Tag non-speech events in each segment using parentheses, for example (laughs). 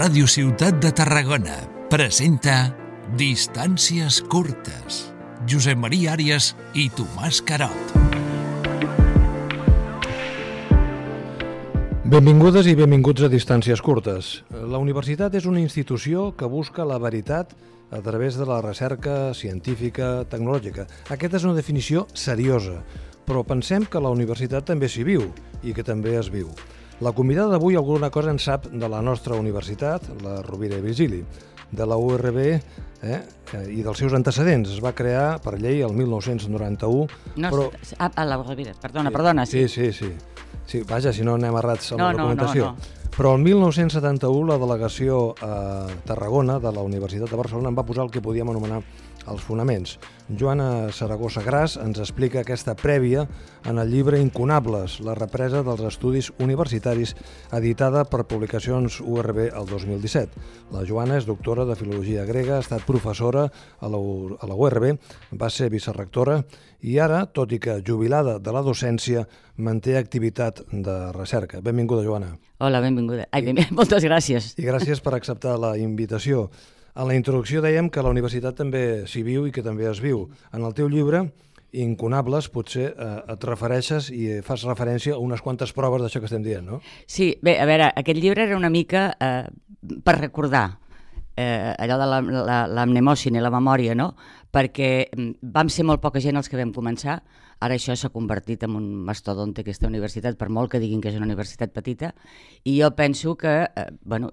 Ràdio Ciutat de Tarragona presenta Distàncies curtes. Josep Maria Àrias i Tomàs Carot. Benvingudes i benvinguts a Distàncies curtes. La universitat és una institució que busca la veritat a través de la recerca científica tecnològica. Aquesta és una definició seriosa, però pensem que la universitat també s'hi viu i que també es viu. La convidada d'avui alguna cosa en sap de la nostra universitat, la Rovira i Virgili, de la URB eh, i dels seus antecedents. Es va crear per llei el 1991, No, però... ah, a la Rovira, perdona, perdona. Sí, sí, sí. sí vaja, si no anem errats amb No, la no, no, documentació. no. Però el 1971 la delegació a Tarragona de la Universitat de Barcelona en va posar el que podíem anomenar els fonaments. Joana Saragossa Gras ens explica aquesta prèvia en el llibre Incunables, la represa dels estudis universitaris, editada per Publicacions URB el 2017. La Joana és doctora de Filologia Grega, ha estat professora a la, U- a la URB, va ser vicerrectora i ara, tot i que jubilada de la docència, manté activitat de recerca. Benvinguda, Joana. Hola, benvinguda. Ai, ben, (laughs) moltes gràcies. I gràcies per acceptar la invitació. En la introducció dèiem que la universitat també s'hi viu i que també es viu. En el teu llibre, Incunables, potser eh, et refereixes i fas referència a unes quantes proves d'això que estem dient, no? Sí, bé, a veure, aquest llibre era una mica eh, per recordar eh, allò de la- la- la, la memòria, no? Perquè mm, vam ser molt poca gent els que vam començar, ara això s'ha convertit en un mastodonte aquesta universitat, per molt que diguin que és una universitat petita, i jo penso que eh, bueno,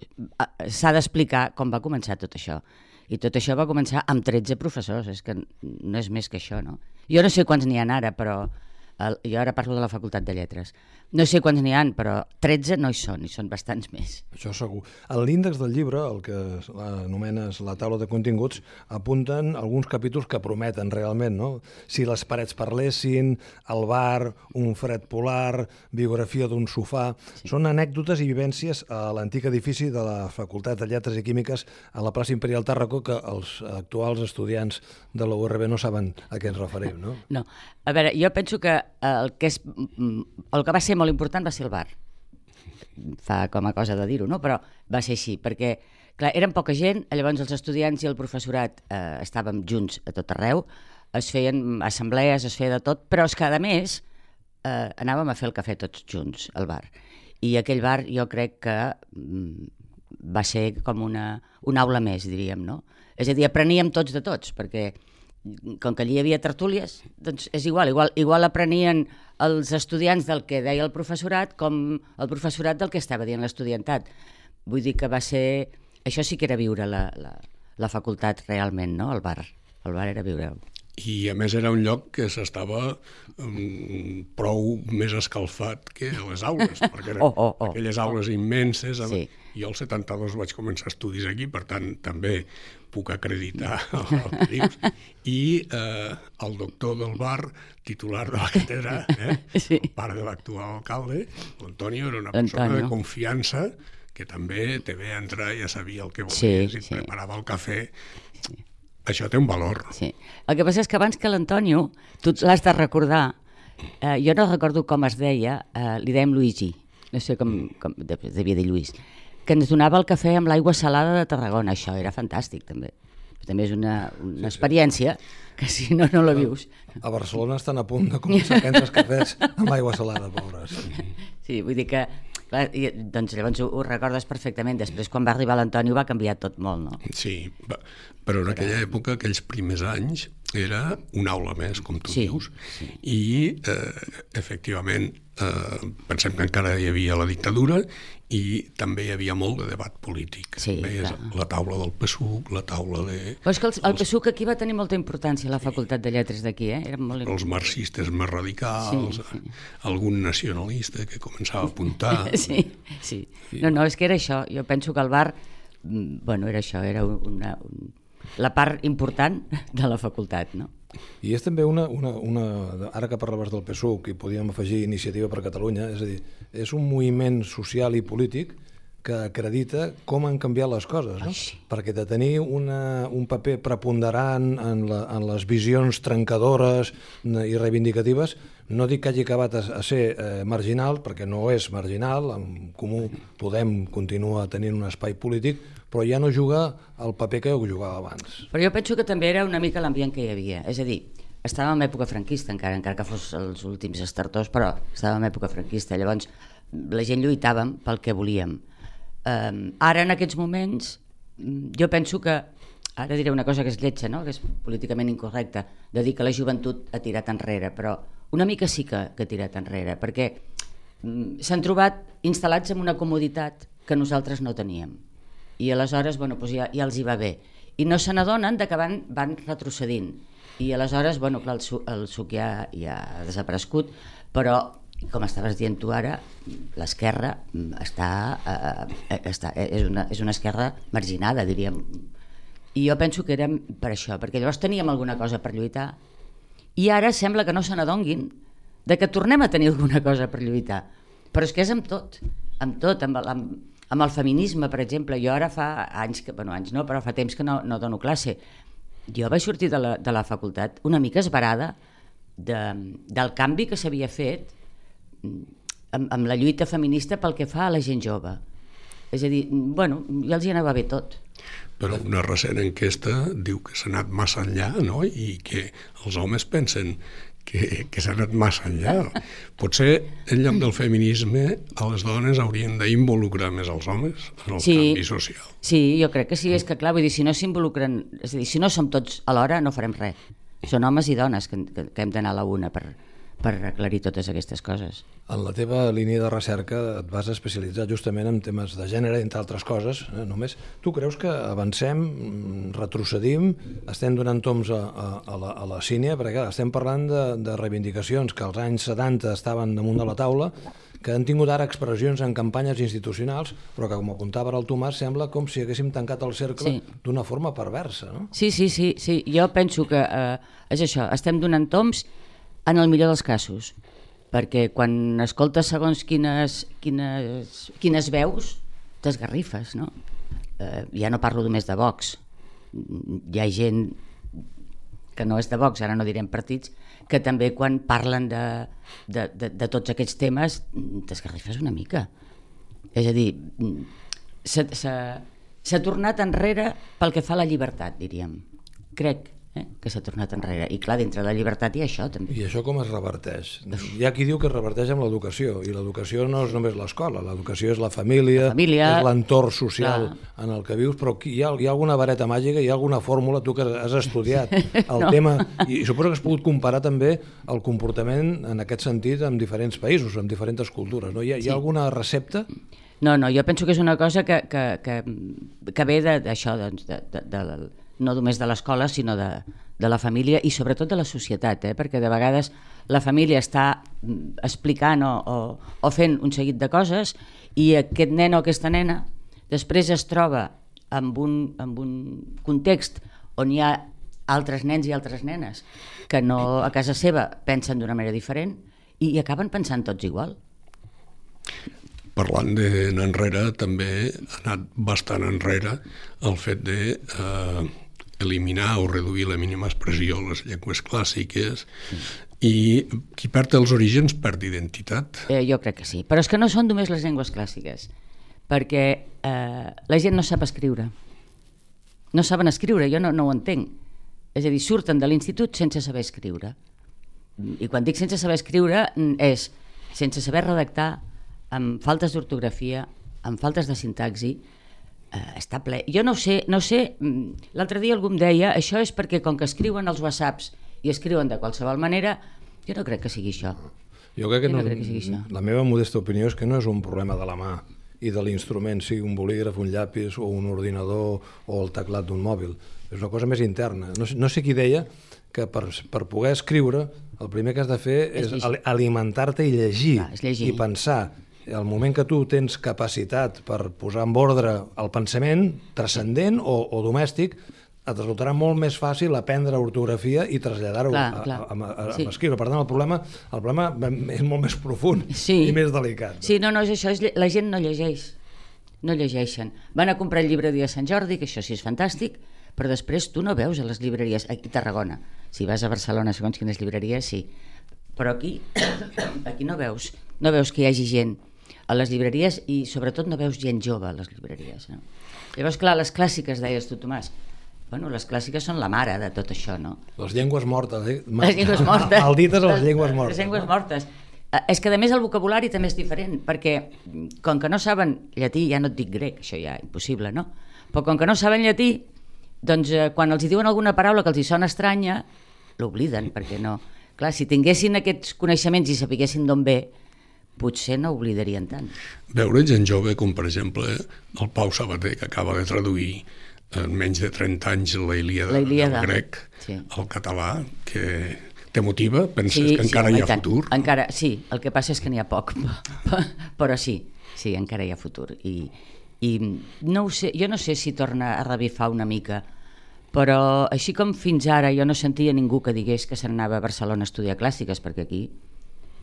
s'ha d'explicar com va començar tot això. I tot això va començar amb 13 professors, és que no és més que això, no? Jo no sé quants n'hi ha ara, però el, jo ara parlo de la Facultat de Lletres. No sé quants n'hi han, però 13 no hi són, hi són bastants més. Això segur. En l'índex del llibre, el que anomenes la taula de continguts, apunten alguns capítols que prometen realment, no? Si les parets parlessin, el bar, un fred polar, biografia d'un sofà... Sí. Són anècdotes i vivències a l'antic edifici de la Facultat de Lletres i Químiques a la plaça Imperial Tàrraco que els actuals estudiants de la URB no saben a què ens referim, no? No, a veure, jo penso que el que, és, mm, el que va ser molt important va ser el bar. Fa com a cosa de dir-ho, no? Però va ser així, perquè clar, eren poca gent, llavors els estudiants i el professorat eh, estàvem junts a tot arreu, es feien assemblees, es feia de tot, però és que, a més, eh, anàvem a fer el cafè tots junts al bar. I aquell bar jo crec que mm, va ser com una, una aula més, diríem, no? És a dir, apreníem tots de tots, perquè com que allí hi havia tertúlies, doncs és igual, igual, igual aprenien els estudiants del que deia el professorat com el professorat del que estava dient l'estudiantat. Vull dir que va ser... Això sí que era viure la, la, la facultat realment, no? El bar. El bar era viure-ho. I a més era un lloc que s'estava um, prou més escalfat que a les aules, perquè eren (laughs) Oh, oh, oh. aquelles aules immenses. Amb... Sí. Jo al 72 vaig començar estudis aquí, per tant també puc acreditar (laughs) el que dius. I eh, el doctor del bar, titular de la càtedra, eh, (laughs) Sí. pare de l'actual alcalde, l'Antonio era una persona Antonio. de confiança que també te ve a entrar, ja sabia el que volies Sí, i sí. preparava el cafè. Això té un valor. Sí. El que passa és que abans que l'Antonio, tu l'has de recordar, eh, jo no recordo com es deia, eh, li dèiem Luigi, no sé com, com de- devia dir Lluís, que ens donava el cafè amb l'aigua salada de Tarragona. Això era fantàstic, també. També és una, una experiència que si no, no la vius. A Barcelona estan a punt de començar a prendre els cafès amb aigua salada, pobres. Sí, vull dir que... Clar, i, doncs llavors ho, ho recordes perfectament. Després, quan va arribar l'Antonio, va canviar tot molt, no? Sí, va, però en aquella època, aquells primers anys, era una aula més, com tu Sí, dius, i eh, efectivament eh, pensem que encara hi havia la dictadura i també hi havia molt de debat polític. Sí, Veies la taula del PSUC, la taula de... Però és que el, el PSUC aquí va tenir molta importància, la Facultat de Lletres d'aquí, eh? Era molt els marxistes més radicals, sí, sí. algun nacionalista que començava a apuntar... (laughs) Sí, sí. No, no, és que era això. Jo penso que el bar, mm, bueno, era això, era una, un, la part important de la facultat, no? I és també una, una, una... Ara que parlaves del PSUC i podíem afegir Iniciativa per Catalunya, és a dir, és un moviment social i polític que acredita com han canviat les coses, no? Ai. Perquè de tenir una, un paper preponderant en, la, en les visions trencadores i reivindicatives, no dic que hagi acabat a, a ser eh, marginal, perquè no és marginal, en comú Podem continua tenint un espai polític, però ja no juga el paper que jugava abans. Però jo penso que també era una mica l'ambient que hi havia. És a dir, estàvem en època franquista encara, encara que fos els últims estartors, però estàvem en època franquista. Llavors, la gent lluitàvem pel que volíem. Um, ara, en aquests moments, mm, jo penso que ara diré una cosa que és lletja, no? que és políticament incorrecta, de dir que la joventut ha tirat enrere, però una mica sí que, que ha tirat enrere, perquè mm, s'han trobat instal·lats en una comoditat que nosaltres no teníem. I aleshores, bueno, doncs ja, ja els hi va bé. I no se n'adonen que van, van retrocedint. I aleshores, bueno, clar, el, suc, el suc ja, ja ha desaparegut, però com estaves dient tu ara, l'esquerra està, eh, està és, una, és una esquerra marginada, diríem. I jo penso que érem per això, perquè llavors teníem alguna cosa per lluitar i ara sembla que no se n'adonguin de que tornem a tenir alguna cosa per lluitar. Però és que és amb tot, amb tot, amb, amb, amb el feminisme, per exemple. Jo ara fa anys, que, bueno, anys no, però fa temps que no, no dono classe. Jo vaig sortir de la, de la facultat una mica esbarada de, del canvi que s'havia fet amb, amb la lluita feminista pel que fa a la gent jove. És a dir, bueno, ja els hi anava bé tot. Però una recent enquesta diu que s'ha anat massa enllà, no?, i que els homes pensen que, que s'ha anat massa enllà. Potser, en lloc del feminisme, a les dones haurien d'involucrar més els homes en el Sí. canvi social. Sí, jo crec que sí, és que clar, vull dir, si no s'involucren, és a dir, si no som tots alhora, no farem res. Són homes i dones que, que, que hem d'anar a la una per, per aclarir totes aquestes coses. En la teva línia de recerca et vas especialitzar justament en temes de gènere, entre altres coses, eh, només. Tu creus que avancem, mm, retrocedim, estem donant toms a, a, a, la, a la sínia, perquè clar, estem parlant de, de reivindicacions que als anys 70 estaven damunt de la taula, que han tingut ara expressions en campanyes institucionals, però que, com apuntava el Tomàs, sembla com si haguéssim tancat el cercle Sí. d'una forma perversa, no? Sí, sí, sí, sí. jo penso que eh, és això, estem donant toms en el millor dels casos, perquè quan escoltes segons quines, quines, quines veus, t'esgarrifes, no? Eh, ja no parlo només de Vox, hi ha gent que no és de Vox, ara no direm partits, que també quan parlen de, de, de, de tots aquests temes t'esgarrifes una mica. És a dir, s'ha tornat enrere pel que fa a la llibertat, diríem. Crec eh, que s'ha tornat enrere. I clar, dintre de la llibertat hi ha això també. I això com es reverteix? Hi ha qui diu que es reverteix amb l'educació, i l'educació no és només l'escola, l'educació és la família, La família, és l'entorn social clar. en el que vius, però hi ha, hi ha alguna vareta màgica, hi ha alguna fórmula, tu que has estudiat (laughs) el No. tema, i suposo que has pogut comparar també el comportament en aquest sentit amb diferents països, amb diferents cultures, no? Hi ha, hi ha alguna recepta? No, no, jo penso que és una cosa que, que, que, que ve de- d'això, doncs, de, de, de, no només de l'escola, sinó de, de la família i sobretot de la societat, eh? perquè de vegades la família està mm, explicant o, o, o fent un seguit de coses i aquest nen o aquesta nena després es troba amb un, amb un context on hi ha altres nens i altres nenes que no a casa seva pensen d'una manera diferent i, i acaben pensant tots igual. Parlant d'anar enrere, també ha anat bastant enrere el fet de eh, eliminar o reduir la mínima expressió a les llengües clàssiques i qui perd els orígens perd identitat. Eh, jo crec que sí. Però és que no són només les llengües clàssiques, perquè eh, la gent no sap escriure. No saben escriure, jo no, no ho entenc. És a dir, surten de l'institut sense saber escriure. I quan dic sense saber escriure mm, és sense saber redactar, amb faltes d'ortografia, amb faltes de sintaxi, està ple. Jo no sé, no sé, mm, l'altre dia algú em deia, això és perquè com que escriuen els whatsapps i escriuen de qualsevol manera, jo no crec que sigui això. Jo crec que Jo no no, crec que sigui això. la meva modesta opinió és que no és un problema de la mà i de l'instrument, sigui un bolígraf, un llapis o un ordinador o el teclat d'un mòbil. És una cosa més interna. No, sé- no sé qui deia que per, per poder escriure el primer que has de fer És és, alimentar-te i llegir, Clar, és llegir. i pensar. El moment que tu tens capacitat per posar en ordre el pensament transcendent o, o domèstic, et resultarà molt més fàcil aprendre ortografia i traslladar-ho a, a, a, a, Sí. a escriure. Per tant, el problema, el problema és molt més profund Sí. i més delicat. Sí, no, no, és això, és, la gent no llegeix. no llegeixen. Van a comprar el llibre de Sant Jordi, que això sí és fantàstic, però després tu no veus a les llibreries, aquí a Tarragona, si vas a Barcelona segons quines llibreries, sí, però aquí, (coughs) aquí no veus, no veus que hi hagi gent a les llibreries i sobretot no veus gent jove a les llibreries. No? Llavors, clar, les clàssiques, deies tu, Tomàs, bueno, les clàssiques són la mare de tot això, no? Les llengües mortes. Eh? Les llengües mortes. (laughs) Maldites les llengües mortes. Les llengües mortes. Eh, És que, a més, el vocabulari també és diferent, perquè com que no saben llatí, ja no et dic grec, això ja impossible, no? Però com que no saben llatí, doncs eh, quan els hi diuen alguna paraula que els hi sona estranya, l'obliden, perquè no... Clar, si tinguessin aquests coneixements i sapiguessin d'on ve, potser no oblidarien tant. Veure gent jove com, per exemple, el Pau Sabater, que acaba de traduir en menys de 30 anys la Ilíada, La Ilíada, del grec sí. al català, que te motiva? Penses que encara home, hi ha tant. futur? Encara, sí, el que passa és que n'hi ha poc, (laughs) però sí, sí, encara hi ha futur. I, i no ho sé, jo no sé si torna a revifar una mica, però així com fins ara jo no sentia ningú que digués que se n'anava a Barcelona a estudiar clàssiques, perquè aquí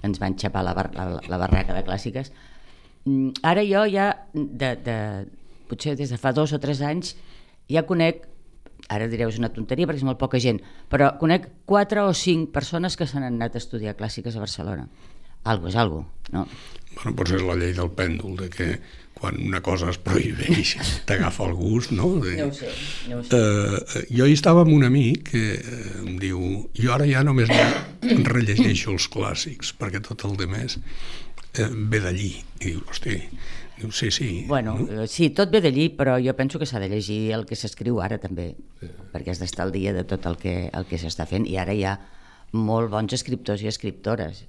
ens van xapar la, bar la, la barraca de clàssiques, mm, ara jo ja, de, de, potser des de fa dos o tres anys, ja conec ara direu és una tonteria perquè és molt poca gent, però conec quatre o cinc persones que s'han anat a estudiar clàssiques a Barcelona. Algo és algo, no? Bueno, potser és la llei del pèndol, de que quan una cosa es prohibeix (laughs) t'agafa el gust, no? De... No ho sé, no ho sé. Uh, jo hi estava amb un amic que uh, em diu jo ara ja només (coughs) rellegeixo els clàssics perquè tot el de més uh, ve d'allí i diu, hosti, diu, sí, sí Bueno, no? eh, sí, tot ve d'allí, però jo penso que s'ha de llegir el que s'escriu ara també, perquè has d'estar al dia de tot el que, el que s'està fent, i ara hi ha molt bons escriptors i escriptores,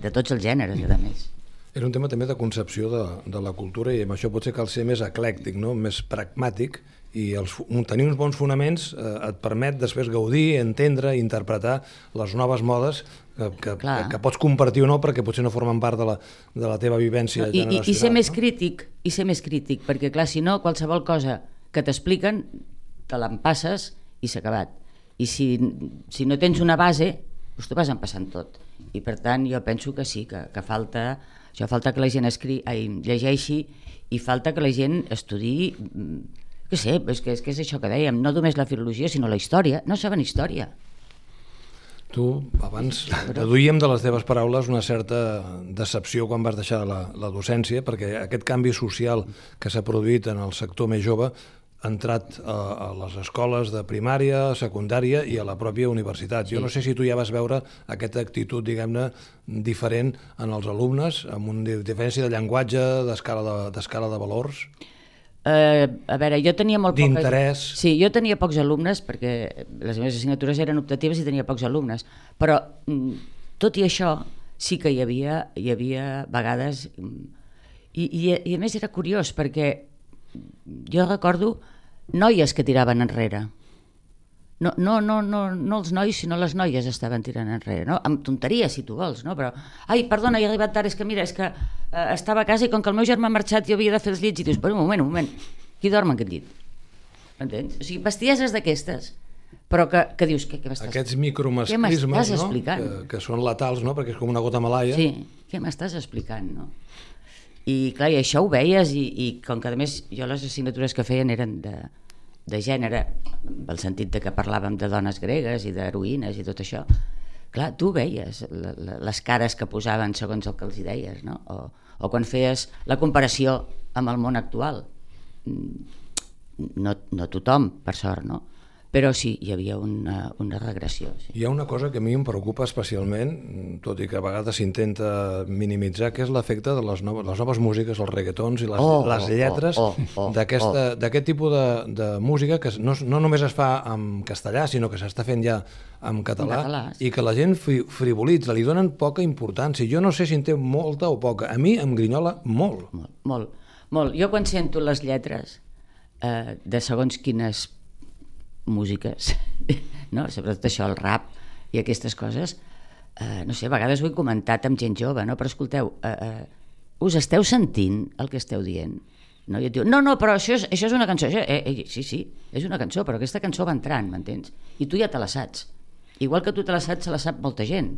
de tots els gèneres, a més. Era un tema també de concepció de, de la cultura i amb això potser cal ser més eclèctic, no? més pragmàtic i els, tenir uns bons fonaments eh, et permet després gaudir, entendre, interpretar les noves modes que, que, Clar. que, que pots compartir o no perquè potser no formen part de la, de la teva vivència I, i, generacional. I ser més no? crític, i ser més crític, perquè clar, si no, qualsevol cosa que t'expliquen, te l'empasses i s'ha acabat. I si, si no tens una base, doncs t'ho vas empassant tot. I per tant, jo penso que sí, que, que falta, això falta que la gent escri, ai, llegeixi i falta que la gent estudi mm, què sé, és que, és que és això que dèiem, no només la filologia, sinó la història. No saben història. Tu, abans, deduïem de les teves paraules una certa decepció quan vas deixar la, la docència, perquè aquest canvi social que s'ha produït en el sector més jove entrat a, a les escoles de primària, secundària i a la pròpia universitat. Jo no sé si tu ja vas veure aquesta actitud, diguem-ne, diferent en els alumnes, amb una diferència de llenguatge, d'escala de, de valors. Eh, a veure, jo tenia molt poques... D'interès. Sí, jo tenia pocs alumnes perquè les meves assignatures eren optatives i tenia pocs alumnes, però mm, tot i això sí que hi havia, hi havia vegades... mm, I, i, I a més era curiós perquè jo recordo noies que tiraven enrere. No, no, no, no, no els nois, sinó les noies estaven tirant enrere, no? Amb tonteries, si tu vols, no? Però, ai, perdona, he arribat tard, és que mira, és que eh, estava a casa i com que el meu germà ha marxat jo havia de fer els llits i dius, però un moment, un moment, qui dorm en aquest llit? Entens? O sigui, bestieses d'aquestes, però que, que dius, què, què m'estàs... Aquests micromasclismes no? explicant? que, que són letals, no? perquè és com una gota malaia. Sí, què m'estàs explicant, no? I clar, i això ho veies i, i com que a més jo les assignatures que feien eren de, de gènere, en el sentit de que parlàvem de dones gregues i d'heroïnes i tot això, clar, tu veies la, la, les cares que posaven segons el que els deies, no? O, o quan feies la comparació amb el món actual. Mm, No, no tothom, per sort, no? Però sí, hi havia una, una regressió. Sí. Hi ha una cosa que a mi em preocupa especialment, tot i que a vegades s'intenta minimitzar, que és l'efecte de les noves, les noves músiques, els reggaetons i les, Oh, les oh, lletres oh, oh, oh, d'aquest tipus de, de música que no, no només es fa en castellà, sinó que s'està fent ja en català, En català, sí. i que la gent fri, frivolitza, li donen poca importància. Jo no sé si en té molta o poca. A mi em grinyola molt. Molt, molt, molt. Jo quan sento les lletres eh, de segons quines músiques, (laughs) no? sobretot això, el rap i aquestes coses, eh, no sé, a vegades ho he comentat amb gent jove, no? però escolteu, eh, eh, us esteu sentint el que esteu dient? No? I et diu, no, no, però això és, això és una cançó. Això, eh, eh, sí, sí, és una cançó, però aquesta cançó va entrant, m'entens? I tu ja te la saps. Igual que tu te la saps, se la sap molta gent.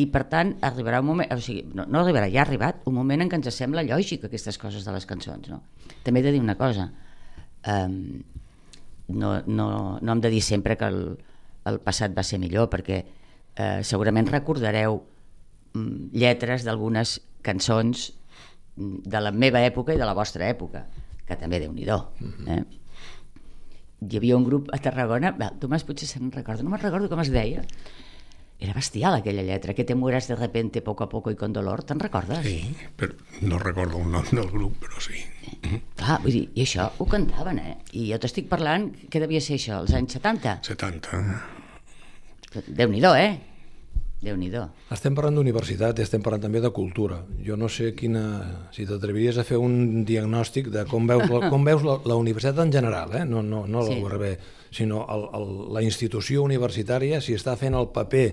I per tant arribarà un moment, o sigui, no, no arribarà, ja ha arribat un moment en què ens sembla lògic aquestes coses de les cançons. No? També he de dir una cosa, um, no, no, no hem de dir sempre que el, el passat va ser millor, perquè eh, segurament recordareu mm, lletres d'algunes cançons mm, de la meva època i de la vostra època, que també déu nhi eh? Hi havia un grup a Tarragona, bé, Tomàs potser se'n recorda, no me'n recordo com es deia, era bestial aquella lletra, que te mueras de repente poco a poco y con dolor, te'n recordes? Sí, però no recordo el nom del grup, però sí. Clar, vull dir, i això ho cantaven, eh? I jo t'estic parlant, què devia ser això, als anys 70? 70. Déu-n'hi-do, eh? déu nhi Estem parlant d'universitat i estem parlant també de cultura. Jo no sé quina... si t'atreviries a fer un diagnòstic de com veus la, com veus la, la universitat en general, eh? no, no, no sí. la URB, sinó el, el, la institució universitària, si està fent el paper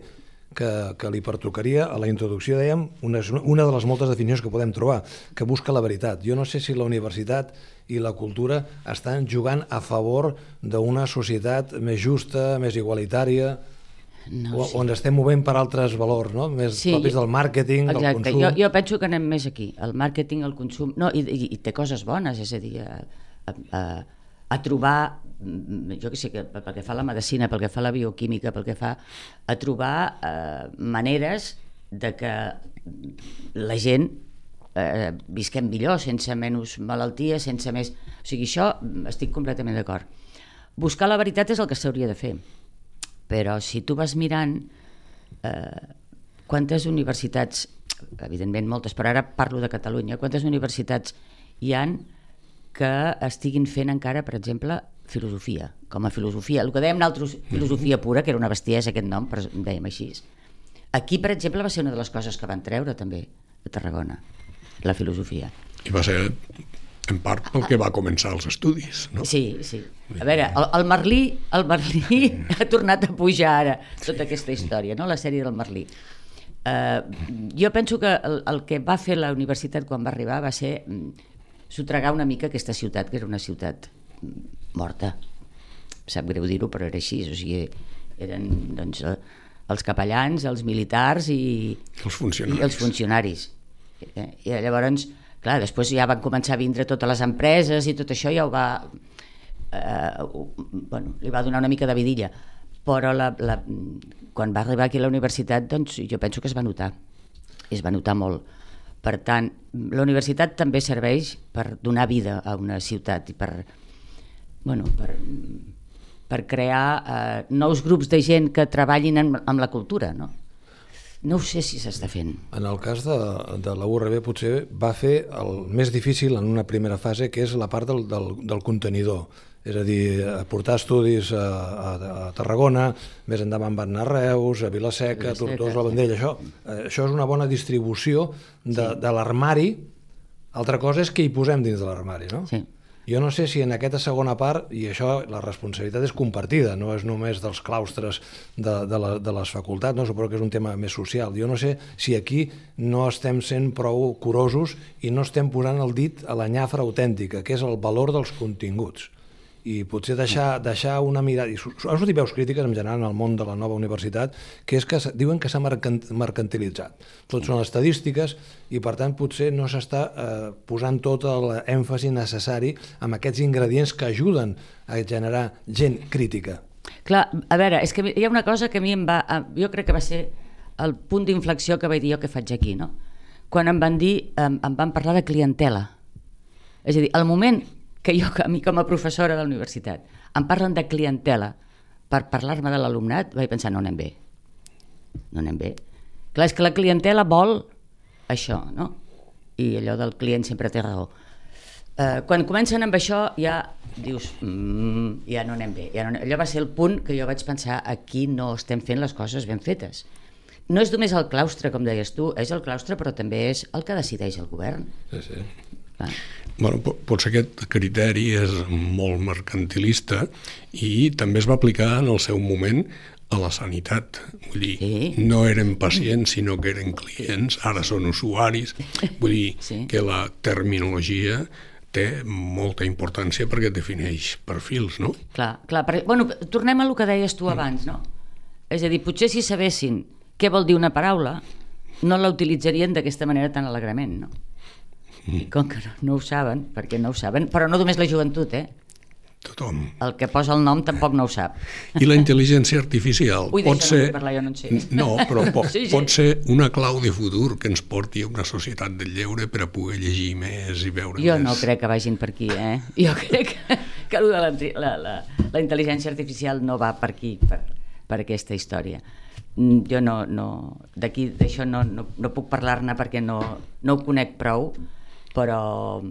que, que li pertocaria a la introducció, dèiem, una, una de les moltes definicions que podem trobar, que busca la veritat. Jo no sé si la universitat i la cultura estan jugant a favor d'una societat més justa, més igualitària, no, o, sí. on estem movent per altres valors, no? més sí, propis del màrqueting, exacte. del consum. Jo, jo penso que anem més aquí, el màrqueting, el consum, no, i, i, i té coses bones, és a dir, a, a, a trobar, jo que sé, que, pel que fa a la medicina, pel que fa a la bioquímica, pel que fa a trobar eh, maneres de que la gent eh, visquem millor, sense menys malaltia, sense més... O sigui, això estic completament d'acord. Buscar la veritat és el que s'hauria de fer però si tu vas mirant eh, quantes universitats, evidentment moltes, però ara parlo de Catalunya, quantes universitats hi han que estiguin fent encara, per exemple, filosofia, com a filosofia. El que dèiem nosaltres, filosofia pura, que era una bestiesa aquest nom, però dèiem així. Aquí, per exemple, va ser una de les coses que van treure també a Tarragona, la filosofia. I va ser en part pel que va començar els estudis. No? Sí, sí. A veure, el, el Merlí, el Merlí (laughs) ha tornat a pujar ara tota aquesta història, no? la sèrie del Merlí. Uh, jo penso que el, el que va fer la universitat quan va arribar va ser mm, sotregar una mica aquesta ciutat, que era una ciutat morta. Sap greu dir-ho, però era així. O sigui, eren doncs, eh, els capellans, els militars i els funcionaris. I els funcionaris. Eh, I llavors Clar, després ja van començar a vindre totes les empreses i tot això ja ho va... Eh, bueno, li va donar una mica de vidilla. Però la, la, quan va arribar aquí a la universitat, doncs jo penso que es va notar. Es va notar molt. Per tant, la universitat també serveix per donar vida a una ciutat i per, bueno, per, per crear eh, nous grups de gent que treballin en, amb la cultura, no? No ho sé si s'està fent. En el cas de, de la URB potser va fer el més difícil en una primera fase, que és la part del, del, del contenidor. És a dir, portar estudis a, a, a Tarragona, més endavant van anar a Reus, a Vilaseca, a Tortosa, la Vendella. Això, eh, això és una bona distribució de, sí. de l'armari. Altra cosa és que hi posem dins de l'armari, no? Sí. Jo no sé si en aquesta segona part, i això la responsabilitat és compartida, no és només dels claustres de, de, la, de les facultats, no suposo que és un tema més social. Jo no sé si aquí no estem sent prou curosos i no estem posant el dit a la nyafra autèntica, que és el valor dels continguts i potser deixar, deixar una mirada... I han sortit veus crítiques en general en el món de la nova universitat, que és que diuen que s'ha mercantilitzat. Tot són estadístiques i, per tant, potser no s'està eh, posant tota l'èmfasi necessari amb aquests ingredients que ajuden a generar gent crítica. Clar, a veure, és que hi ha una cosa que a mi em va... Jo crec que va ser el punt d'inflexió que vaig dir jo que faig aquí, no? Quan em van dir, em, em van parlar de clientela. És a dir, al moment que jo, a mi com a professora de la universitat, em parlen de clientela per parlar-me de l'alumnat, vaig pensar, no anem bé. No anem bé. Clar, és que la clientela vol això, no? I allò del client sempre té raó. Eh, quan comencen amb això ja dius, mm, ja no anem bé. Ja no anem... Allò va ser el punt que jo vaig pensar, aquí no estem fent les coses ben fetes. No és només el claustre, com deies tu, és el claustre, però també és el que decideix el govern. Sí, sí. Clar. Bueno, potser aquest criteri és molt mercantilista i també es va aplicar en el seu moment a la sanitat. Vull dir, sí. no eren pacients, sinó que eren clients, ara són usuaris. Vull dir sí. que la terminologia té molta importància perquè defineix perfils, no? Clar, clar. Per, bueno, tornem a el que deies tu abans, no? És a dir, potser si sabessin què vol dir una paraula, no la utilitzarien d'aquesta manera tan alegrement, no? I com que no, no ho saben, perquè no ho saben, però no només la joventut, eh? Tothom. El que posa el nom tampoc no ho sap. I la intel·ligència artificial Ui, pot ser... parlar, jo no en sé. No, però po (laughs) Sí, sí. pot ser una clau de futur que ens porti a una societat del lleure per a poder llegir més i veure Jo més. no crec que vagin per aquí, eh? Jo (laughs) crec que, que la, la, la, la intel·ligència artificial no va per aquí, per, per aquesta història. Mm, Jo no, no d'aquí d'això no, no, no puc parlar-ne perquè no, no ho conec prou, però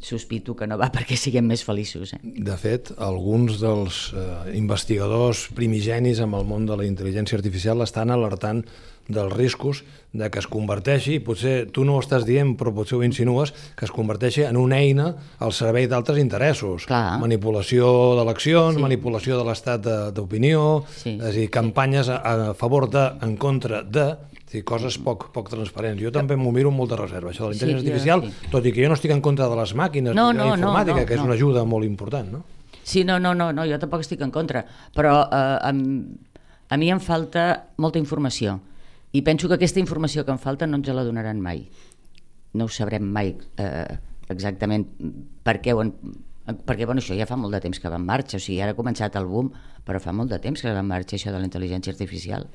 sospito que no va perquè siguem més feliços. Eh? De fet, alguns dels eh, investigadors primigenis amb el món de la intel·ligència artificial estan alertant dels riscos de que es converteixi, potser tu no ho estàs dient, però potser ho insinues, que es converteixi en una eina al servei d'altres interessos. Clar. Manipulació d'eleccions, Sí. manipulació de l'estat de- d'opinió, Sí, és a dir, campanyes a, a favor de, en contra de, dir, coses poc, poc transparents. Jo també m'ho miro amb molta reserva, això de la Sí, intel·ligència jo artificial, sí. tot i que jo no estic en contra de les màquines No, no, la no, informàtica, no, que és no. una ajuda molt important, no? Sí, no, no, no, no jo tampoc estic en contra, però eh, a, a mi em falta molta informació i penso que aquesta informació que em falta no ens la donaran mai. No ho sabrem mai eh, exactament per què ho han, perquè bueno, això ja fa molt de temps que va en marxa, o sigui, ara ha començat el boom, però fa molt de temps que va en marxa això de la intel·ligència artificial.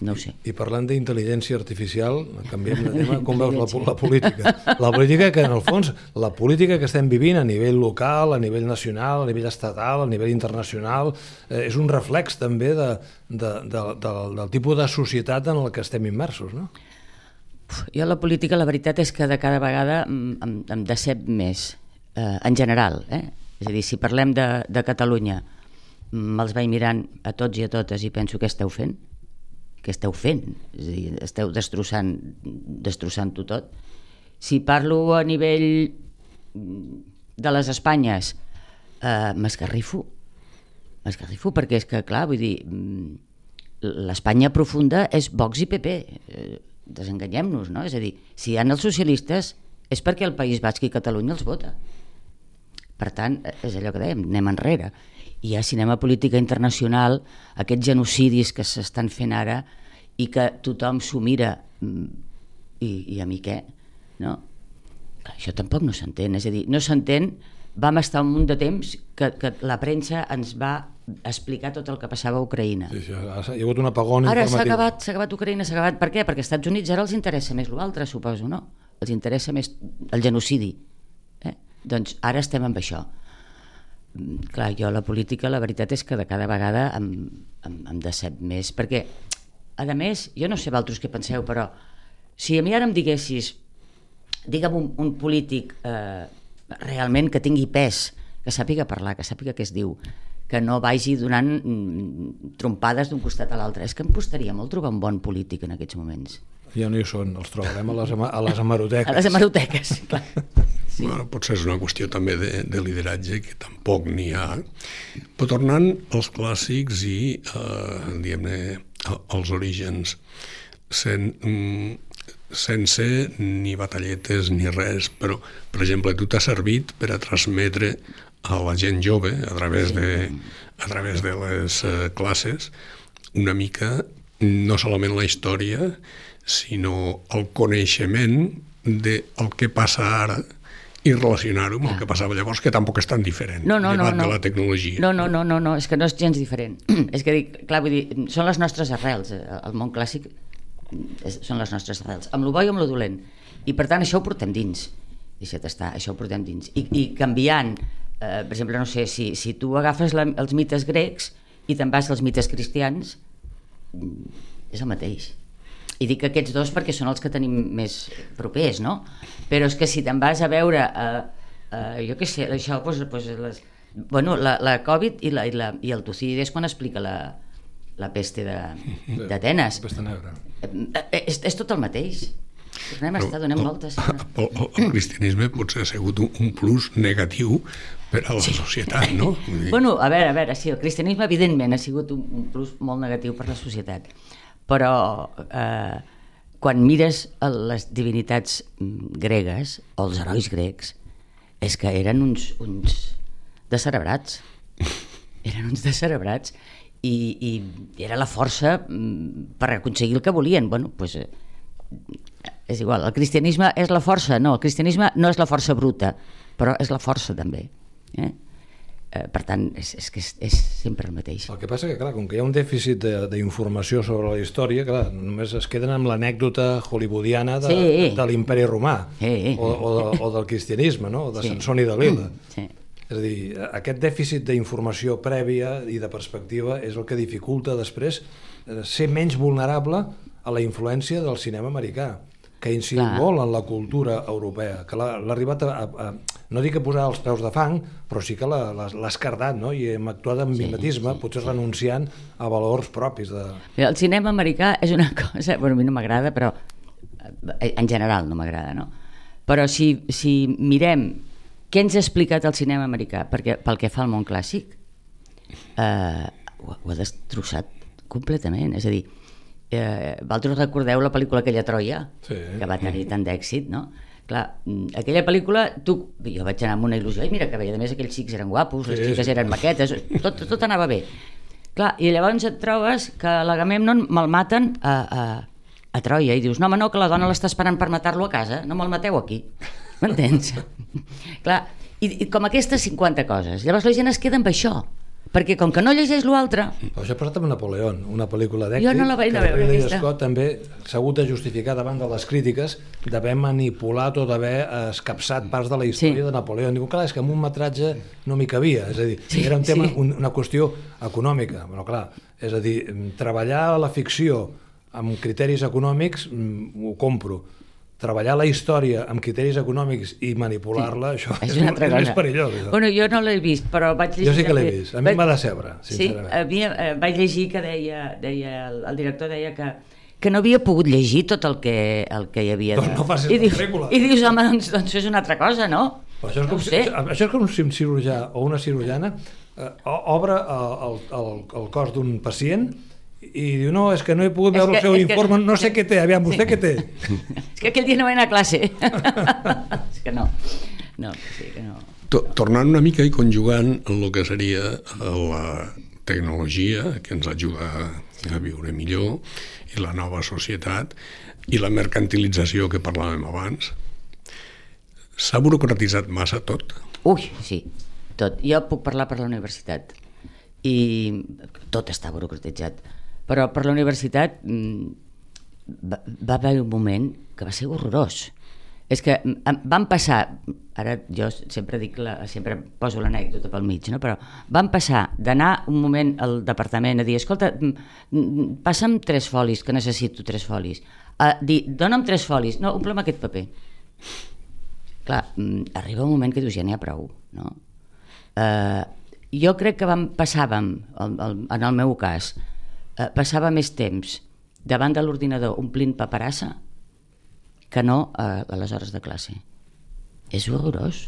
No sé. I parlant d'intel·ligència artificial, canviem de tema, (laughs) com veus la, la política? La política que, en el fons, la política que estem vivint a nivell local, a nivell nacional, a nivell estatal, a nivell internacional, eh, és un reflex també de, de, de, de, del tipus de societat en el que estem immersos, no? Jo la política, la veritat és que de cada vegada em, em, decep més, eh, en general. Eh? És a dir, si parlem de, de Catalunya, me'ls vaig mirant a tots i a totes i penso què esteu fent? Què esteu fent? És a dir, esteu destrossant destrossant-ho tot. Si parlo a nivell mm, de les Espanyes, eh, m'esgarrifo. M'esgarrifo perquè és que, clar, vull dir, mm, l'Espanya profunda és Vox i PP. Eh, desenganyem-nos, no? És a dir, si hi ha els socialistes és perquè el País Basc i Catalunya els vota. Per tant, eh, és allò que dèiem, anem enrere. I hi ha cinema política internacional, aquests genocidis que s'estan fent ara i que tothom s'ho mira mm, i, i a mi què? No? Això tampoc no s'entén, és a dir, no s'entén, vam estar un munt de temps que, que la premsa ens va explicar tot el que passava a Ucraïna. Sí, sí, hi ha hagut un apagón Ara s'ha informatiu. acabat, s'ha acabat Ucraïna, s'ha acabat. Per què? Perquè als Estats Units ara els interessa més l'altre, suposo, no? Els interessa més el genocidi. Eh? Doncs ara estem amb això. Clar, jo la política, la veritat és que de cada vegada em, em, em decep més, perquè, a més, jo no sé vosaltres què penseu, però si a mi ara em diguessis, digue'm un, un polític eh, realment que tingui pes, que sàpiga parlar, que sàpiga què es diu, que no vagi donant mm, trompades d'un costat a l'altre. És que em costaria molt trobar un bon polític en aquests moments. Ja no hi són, els trobarem a les, a les hemeroteques. A les hemeroteques, clar. Sí. Bueno, potser és una qüestió també de, de lideratge que tampoc n'hi ha. Però tornant als clàssics i, eh, diguem-ne, als orígens, sen, mm, sense ni batalletes ni res, però, per exemple, tu t'has servit per a transmetre a la gent jove, a través de, a través de les eh, classes, una mica no solament la història, sinó el coneixement del que passa ara i relacionar-ho amb el que passava llavors, que tampoc és tan diferent, No, no, no, llevat no. de la tecnologia. No, no, no, no, no, és que no és gens diferent. (clears throat) és que dic, clar, vull dir, són les nostres arrels, eh, el món clàssic és, són les nostres arrels, amb lo bo i amb lo dolent. I per tant això ho portem dins, deixa't estar, això ho portem dins. I, i canviant, eh, per exemple, no sé, si, si tu agafes la, els mites grecs i te'n vas als mites cristians, mm, és el mateix. I dic aquests dos perquè són els que tenim més propers, no? Però és que si te'n vas a veure, eh, eh, jo què sé, això, doncs, doncs les, bueno, la, la Covid i, la, i, la, i el Tucídides quan explica la, la peste de- d'Atenes. Pesta negra. Eh, eh, és, és tot el mateix. Tornem a estar donant voltes. (laughs) El, el, el cristianisme potser ha sigut un, un plus negatiu per a la sí. societat, no? Dir, Bueno, a veure, a veure, sí, el cristianisme evidentment ha sigut un, un plus molt negatiu per la societat, però eh, quan mires les divinitats mm, gregues, o els herois grecs, és que eren uns, uns descerebrats. (laughs) Eren uns descerebrats i, i era la força mm, per aconseguir el que volien. Bueno, pues, eh, és igual, el cristianisme és la força, no, el cristianisme no és la força bruta, però és la força també. Eh? Eh, per tant, és, és que és, és sempre el mateix. El que passa que, clar, com que hi ha un dèficit de- d'informació sobre la història, clar, només es queden amb l'anècdota hollywoodiana de, Sí. de, de l'imperi romà Sí. o, o, de, o del cristianisme, no? o de Sí. Sansón i Dalila. (clears throat) Sí. És a dir, aquest dèficit d'informació prèvia i de perspectiva és el que dificulta després eh, ser menys vulnerable a la influència del cinema americà que ha incidit Clar. molt en la cultura europea, que l'ha arribat a, a, a, no dic a posar els peus de fang, però sí que l'ha- escardat, no? i hem actuat amb Sí, mimetisme, sí, potser renunciant a valors propis de... Mira, el cinema americà és una (laughs) cosa... Bueno, a mi no m'agrada, però eh, en general no m'agrada, no? Però si, si mirem què ens ha explicat el cinema americà perquè, pel que fa al món clàssic, eh, ho, ho ha destrossat completament. És a dir, eh, vosaltres recordeu la pel·lícula aquella Troia, Sí. que va tenir tant d'èxit, no? Clar, mm, aquella pel·lícula, tu, jo vaig anar amb una il·lusió, i mira que bé, a més aquells xics eren guapos, les Sí, xiques sí. eren maquetes, tot, tot anava bé. Clar, i llavors et trobes que l'Agamemnon me'l maten a, a, a Troia i dius, no home no, que la dona l'està esperant per matar-lo a casa, no me'l mateu aquí. M'entens? (laughs) Clar, i, i com aquestes 50 coses. Llavors la gent es queda amb això, perquè com que no llegeix l'altre, Però això ha passat amb Napoleón, una pel·lícula d'èxit Jo no la vaig que veure, Ridley aquesta. Scott també s'ha hagut de justificar davant de les crítiques d'haver manipulat o d'haver escapçat parts de la història Sí. de Napoleón. Diu, clar, és que en un metratge no m'hi cabia, és a dir, Sí, era un tema, sí. un, una qüestió econòmica, però clar, és a dir, treballar la ficció amb criteris econòmics mm, ho compro, treballar la història amb criteris econòmics i manipular-la, això és és, una altra és cosa. més perillós. Això. Bueno, jo no l'he vist, però vaig llegir... Jo sí que l'he vist. A mi vaig- m'ha decebre, sincerament. Sí, havia, eh, vaig llegir que deia, deia el, el director deia que que no havia pogut llegir tot el que, el que hi havia. Doncs no facis I dius, pel·lícula. I dius, home, doncs, doncs és una altra cosa, no? Però això és, no com si, sé. això és com si un cirurgià o una cirurgiana eh, obre el, el, el, el cos d'un pacient i diu, no, és que no he pogut veure el seu informe, no sé què té, aviam, vostè què té? (laughs) És que aquell dia no vaig anar a classe. (laughs) és que no. No, sí que no. To- Tornant una mica i conjugant el que seria la tecnologia que ens ajuda a viure millor i la nova societat i la mercantilització que parlàvem abans, s'ha burocratitzat massa tot. Ui, sí, tot. Jo puc parlar per la universitat i tot està burocratitzat. Però per la universitat mm, va, va haver un moment que va ser horrorós. És que mm, van passar, ara jo sempre dic la, sempre poso l'anècdota pel mig, no? però van passar d'anar un moment al departament a dir, escolta, mm, passa'm tres folis, que necessito tres folis, a dir, dona'm tres folis, no, omplem aquest paper. Clar, arriba un moment que dius, ja n'hi ha prou, no? Eh, jo crec que vam, passàvem, en el meu cas, eh, passava més temps davant de l'ordinador omplint paperassa que no eh, a les hores de classe. És horrorós,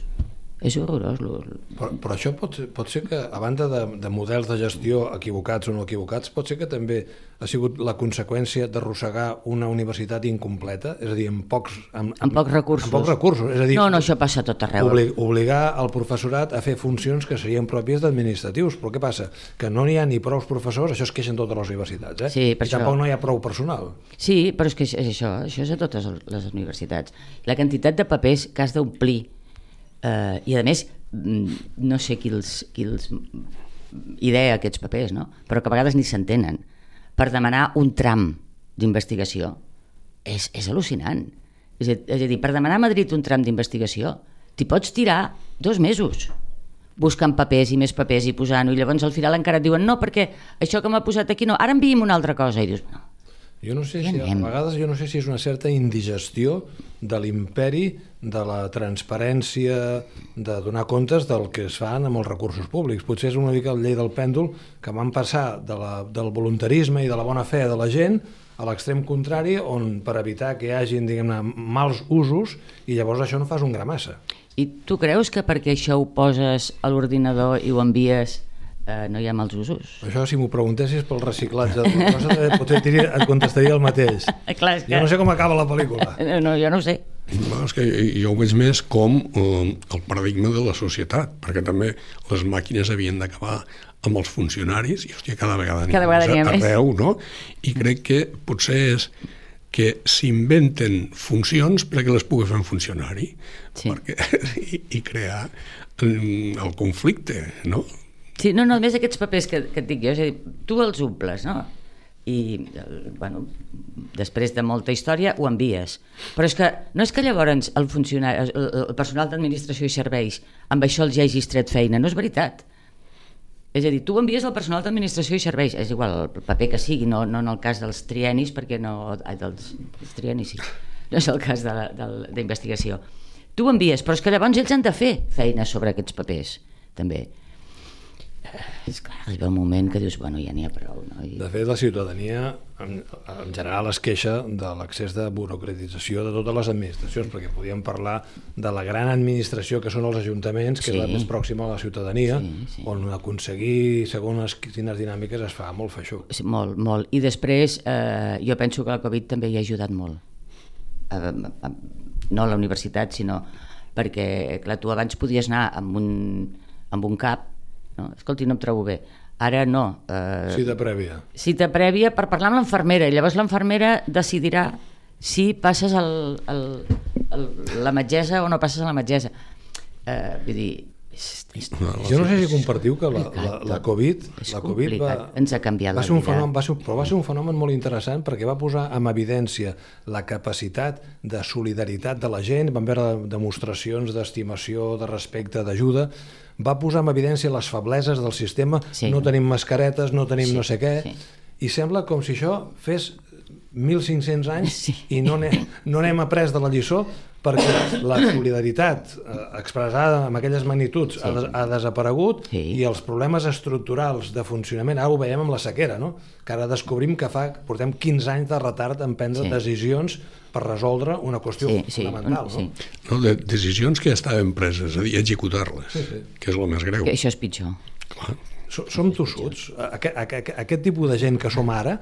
és horrorós. lo- Però, però això pot, pot ser que, a banda de, de models de gestió equivocats o no equivocats, pot ser que també ha sigut la conseqüència d'arrossegar una universitat incompleta, és a dir, amb pocs, amb, Amb pocs recursos. Amb pocs recursos, és a dir, No, no, això passa tot arreu. Obli obligar el professorat a fer funcions que serien pròpies d'administratius. Però què passa? Que no n'hi ha ni prou professors, això es queixen totes les universitats, eh? Sí, per I això. tampoc no hi ha prou personal. Sí, però és que és això, això és a totes les universitats. La quantitat de papers que has d'omplir eh, i a més mm, no sé qui els, qui els idea aquests papers, no? però que a vegades ni s'entenen per demanar un tram d'investigació és, és al·lucinant és a, és a dir, per demanar a Madrid un tram d'investigació t'hi pots tirar dos mesos buscant papers i més papers i posant-ho i llavors al final encara et diuen no, perquè això que m'ha posat aquí no, ara enviï'm una altra cosa i dius, no, Jo no sé si, a vegades jo no sé si és una certa indigestió de l'imperi, de la transparència, de donar comptes del que es fan amb els recursos públics. Potser és una mica el llei del pèndol que van passar de la, del voluntarisme i de la bona fe de la gent a l'extrem contrari, on per evitar que hi hagin, diguem-ne, mals usos, i llavors això no fas un gra massa. I tu creus que perquè això ho poses a l'ordinador i ho envies eh, no hi ha mals usos? Això, si m'ho preguntessis pel reciclatge de la cosa, eh, potser et, diria, et contestaria el mateix. (laughs) Clar, que... Jo no sé com acaba la pel·lícula. (laughs) Eh, No, jo no ho sé. No, és que jo ho veig més com eh, el paradigma de la societat, perquè també les màquines havien d'acabar amb els funcionaris, i hòstia, cada vegada n'hi Cada vegada ha més. arreu, no? I crec que potser és que s'inventen funcions perquè les pugui fer un funcionari Sí. perquè, (laughs) i, i crear mm, el conflicte, no? Sí, no, no, més aquests papers que, que et dic jo, és a dir, tu els omples, no? I, bueno, després de molta història ho envies. Però és que no és que llavors el, funcionari, el, el personal d'administració i serveis amb això els hagis tret feina, no és veritat. És a dir, tu envies al personal d'administració i serveis, és igual el paper que sigui, no, no en el cas dels trienis, perquè no... Ai, dels, dels trienis sí, no és el cas d'investigació. Tu ho envies, però és que llavors ells han de fer feina sobre aquests papers, també. És clar, arriba un moment que dius, bueno, ja n'hi ha prou, no? I... De fet, la ciutadania en, en general es queixa de l'accés de burocratització de totes les administracions, perquè podíem parlar de la gran administració que són els ajuntaments, que Sí. és la més pròxima a la ciutadania, Sí, sí. on aconseguir, segons quines dinàmiques, es fa molt feixuc. Sí, molt, molt. I després eh, jo penso que la Covid també hi ha ajudat molt. Eh, eh, no a la universitat, sinó perquè, clar, tu abans podies anar amb un, amb un cap, no? escolti, no em trobo bé. Ara no. Eh, Cita prèvia. cita prèvia per parlar amb l'infermera i llavors l'infermera decidirà si passes el, el, el, la metgessa o no passes a la metgessa. Eh, vull dir, és, és, Jo no sé si compartiu que la, la, la Covid, la COVID va. Ens ha canviat va ser un fenomen, va ser, però va ser un fenomen molt interessant perquè va posar en evidència la capacitat de solidaritat de la gent, vam veure demostracions d'estimació, de respecte, d'ajuda, va posar en evidència les febleses del sistema, Sí. no tenim mascaretes, no tenim Sí, no sé què, sí. i sembla com si això fes 1.500 anys Sí. i no n'hem no après de la lliçó perquè la solidaritat eh, expressada amb aquelles magnituds sí. ha, des, ha desaparegut Sí. i els problemes estructurals de funcionament, ara ho veiem amb la sequera, no? que ara descobrim que fa, portem 15 anys de retard en prendre Sí. decisions per resoldre una qüestió sí, sí, fonamental. sí. No? no? De decisions que ja estaven preses, és a dir, executar-les, sí, sí. que és el més greu. Que això és pitjor. Clar. So- Som tossuts. Aquest, aquest, aquest tipus de gent que som ara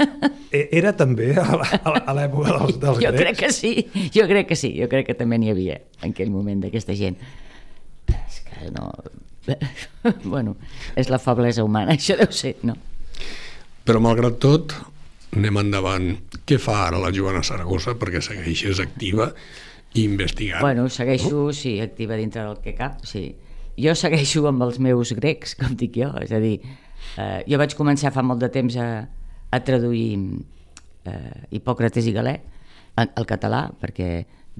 (laughs) eh, era també a l'època dels, dels Jo grecs. crec que sí, jo crec que sí, jo crec que també n'hi havia en aquell moment d'aquesta gent. És que no... (laughs) bueno, és la feblesa humana, (laughs) això deu ser, no? Però malgrat tot, anem endavant. Què fa ara la Joana Saragossa perquè segueixes activa i investigant? Bueno, segueixo, sí, activa dintre del que cap, sí. Jo segueixo amb els meus grecs, com dic jo, és a dir, eh, jo vaig començar fa molt de temps a, a traduir eh, Hipòcrates i Galè al català, perquè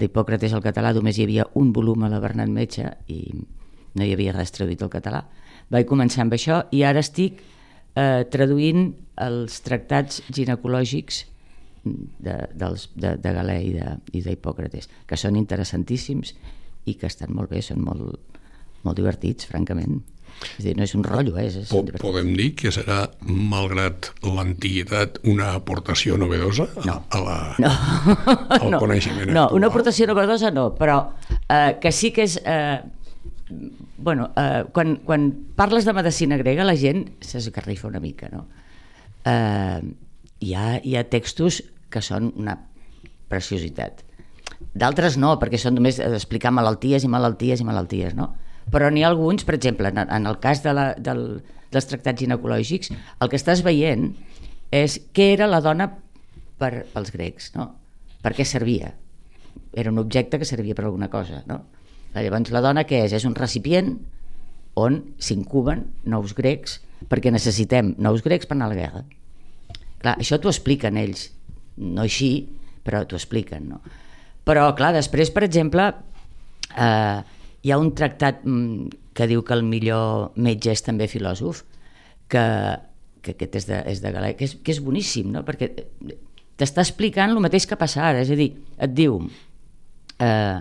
d'Hipòcrates al català només hi havia un volum a la Bernat Metge i no hi havia res traduït al català. Vaig començar amb això i ara estic eh, traduint els tractats ginecològics de, dels, de, de Galè i d'Hipòcrates, que són interessantíssims i que estan molt bé, són molt, molt divertits, francament. És dir, no és un rotllo, eh? és, és Po divertit. podem dir que serà, malgrat l'antiguitat, una aportació novedosa a, No. a la, No, al (laughs) coneixement no, actual? una aportació novedosa no, però eh, que sí que és... Eh, bueno, eh, quan, quan parles de medicina grega la gent s'esgarrifa una mica, no? Eh, hi, ha, hi ha textos que són una preciositat. D'altres no, perquè són només explicar malalties i malalties i malalties, no? Però n'hi ha alguns, per exemple, en, en el cas de la, del, dels tractats ginecològics, el que estàs veient és què era la dona per, pels grecs, no? Per què servia? Era un objecte que servia per alguna cosa, no? Llavors, la dona què és? És un recipient on s'incuben nous grecs perquè necessitem nous grecs per anar a la guerra. Clar, això t'ho expliquen ells, no així, però t'ho expliquen, no? Però, clar, després, per exemple, eh, hi ha un tractat mm, que diu que el millor metge és també filòsof, que, que aquest és de, és de Galè, que és, que és boníssim, no? Perquè t'està explicant el mateix que passa ara, és a dir, et diu eh,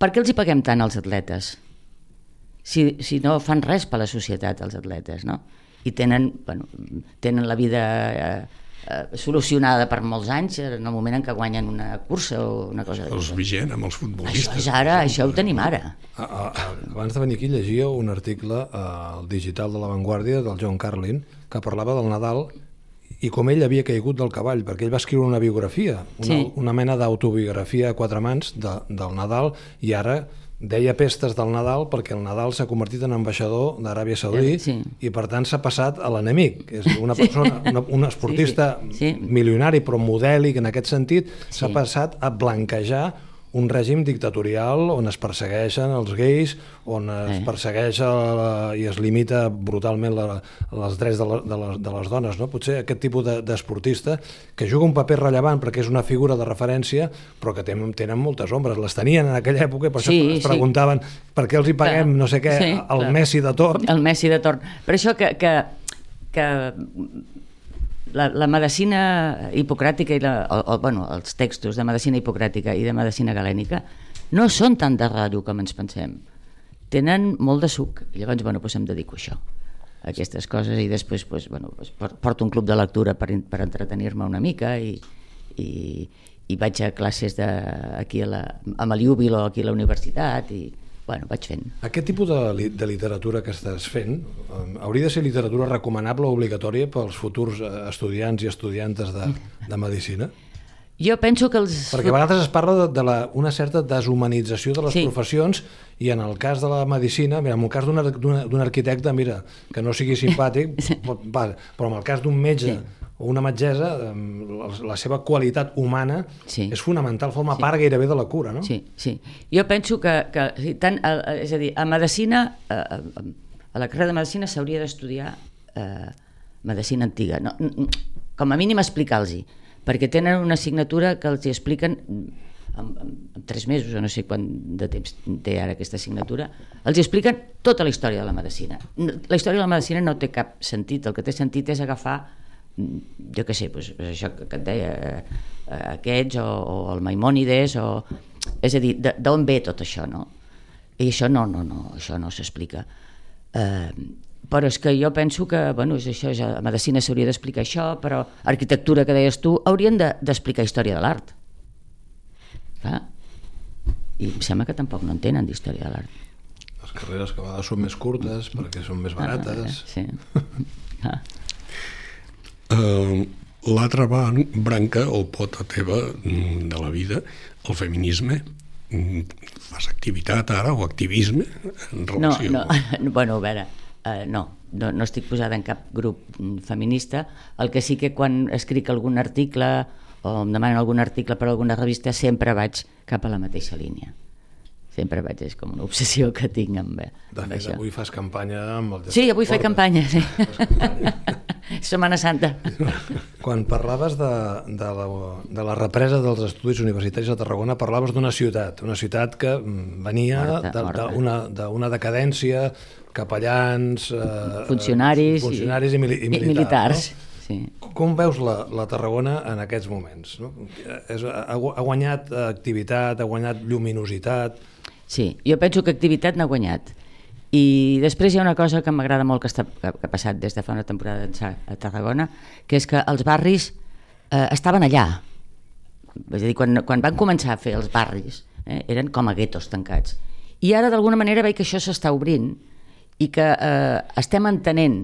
per què els hi paguem tant als atletes? Si, si no fan res per la societat, els atletes, no? I tenen, bueno, tenen la vida eh, eh, solucionada per molts anys en el moment en què guanyen una cursa o una cosa Els d'aquesta. vigent amb els Això futbolistes. és ara, això ho tenim ara. A, a, a, abans de venir aquí llegia un article al digital de La Vanguardia del John Carlin que parlava del Nadal i com ell havia caigut del cavall, perquè ell va escriure una biografia, una, Sí. una mena d'autobiografia a quatre mans de, del Nadal, i ara deia pestes del Nadal perquè el Nadal s'ha convertit en ambaixador d'Aràbia Saudí Sí. i per tant s'ha passat a l'enemic, que és una persona, una, un esportista Sí, sí. Sí. milionari però modèlic en aquest sentit, s'ha Sí. passat a blanquejar un règim dictatorial on es persegueixen els gais, on es persegueix la, i es limita brutalment la, els drets de, la, de, les, de les dones. No? Potser aquest tipus de- d'esportista que juga un paper rellevant perquè és una figura de referència però que tenen, tenen moltes ombres. Les tenien en aquella època i per això Sí, es sí. preguntaven per què els hi paguem Clar. no sé què Sí, al clar. Messi de torn. El Messi de torn. Per això que, que, que la, la medicina hipocràtica i la, o, o, bueno, els textos de medicina hipocràtica i de medicina galènica no són tan de ratllo com ens pensem. Tenen molt de suc. I llavors, bueno, doncs em dedico a això a aquestes coses i després doncs, bueno, doncs, por- porto un club de lectura per, per entretenir-me una mica i, i, i vaig a classes de, aquí a la, amb el Júbilo aquí a la universitat i bueno, vaig fent. Aquest tipus de, li- de literatura que estàs fent eh, hauria de ser literatura recomanable o obligatòria pels futurs eh, estudiants i estudiantes de, de Medicina? Jo penso que els... Perquè a vegades es parla de, de la, una certa deshumanització de les Sí. professions i en el cas de la medicina, mira, en el cas d'un ar- d'un d'un arquitecte, mira, que no sigui simpàtic, pot, va, però en el cas d'un metge Sí. O una metgessa, la, la seva qualitat humana Sí. és fonamental, forma part gairebé de la cura, no? Sí, sí. Jo penso que, que sí, tant, és a dir, a medicina, a, a, la carrera de medicina s'hauria d'estudiar eh, medicina antiga. No, com a mínim explicar-los perquè tenen una assignatura que els hi expliquen en, en, en tres mesos, o no sé quant de temps té ara aquesta assignatura, els hi expliquen tota la història de la medicina. La història de la medicina no té cap sentit, el que té sentit és agafar jo què sé, doncs, doncs això que, que et deia, eh, eh, aquests o, o el Maimònides, o, és a dir, de- d'on ve tot això, no? I això no, no, no, això no s'explica. Eh, però és que jo penso que, bueno, és això, ja, a medicina s'hauria d'explicar això, però arquitectura, que deies tu, haurien de- d'explicar història de l'art. Clar. I em sembla que tampoc no en tenen d'història de l'art. Les carreres que a vegades són més curtes perquè són més barates. Ah, sí. (laughs) Ah. Eh, L'altra branca o pota teva mm, de la vida, el feminisme, mm, fas activitat ara o activisme en No, relació... no, (laughs) bueno, a veure, uh, no, no, no estic posada en cap grup mm, feminista, el que sí que quan escric algun article o em demanen algun article per alguna revista sempre vaig cap a la mateixa línia. Sempre vaig, és com una obsessió que tinc amb, De amb fet, això. avui fas campanya amb el Sí, avui faig campanya, sí. (laughs) Setmana Santa. Quan parlaves de, de, la, de la represa dels estudis universitaris a Tarragona, parlaves d'una ciutat, una ciutat que mm, venia d'una decadència, capellans... Eh, Funcionaris, funcionaris i, mili i, i militars. militars. No? Sí. Com veus la, la Tarragona en aquests moments? No? És, ha, ha guanyat activitat, ha guanyat lluminositat... Sí, jo penso que activitat n'ha guanyat. I després hi ha una cosa que m'agrada molt que, està, que, que ha passat des de fa una temporada a Tarragona, que és que els barris eh, estaven allà. És a dir, quan, quan van començar a fer els barris, eh, eren com a guetos tancats. I ara, d'alguna manera, veig que això s'està obrint i que eh, estem entenent,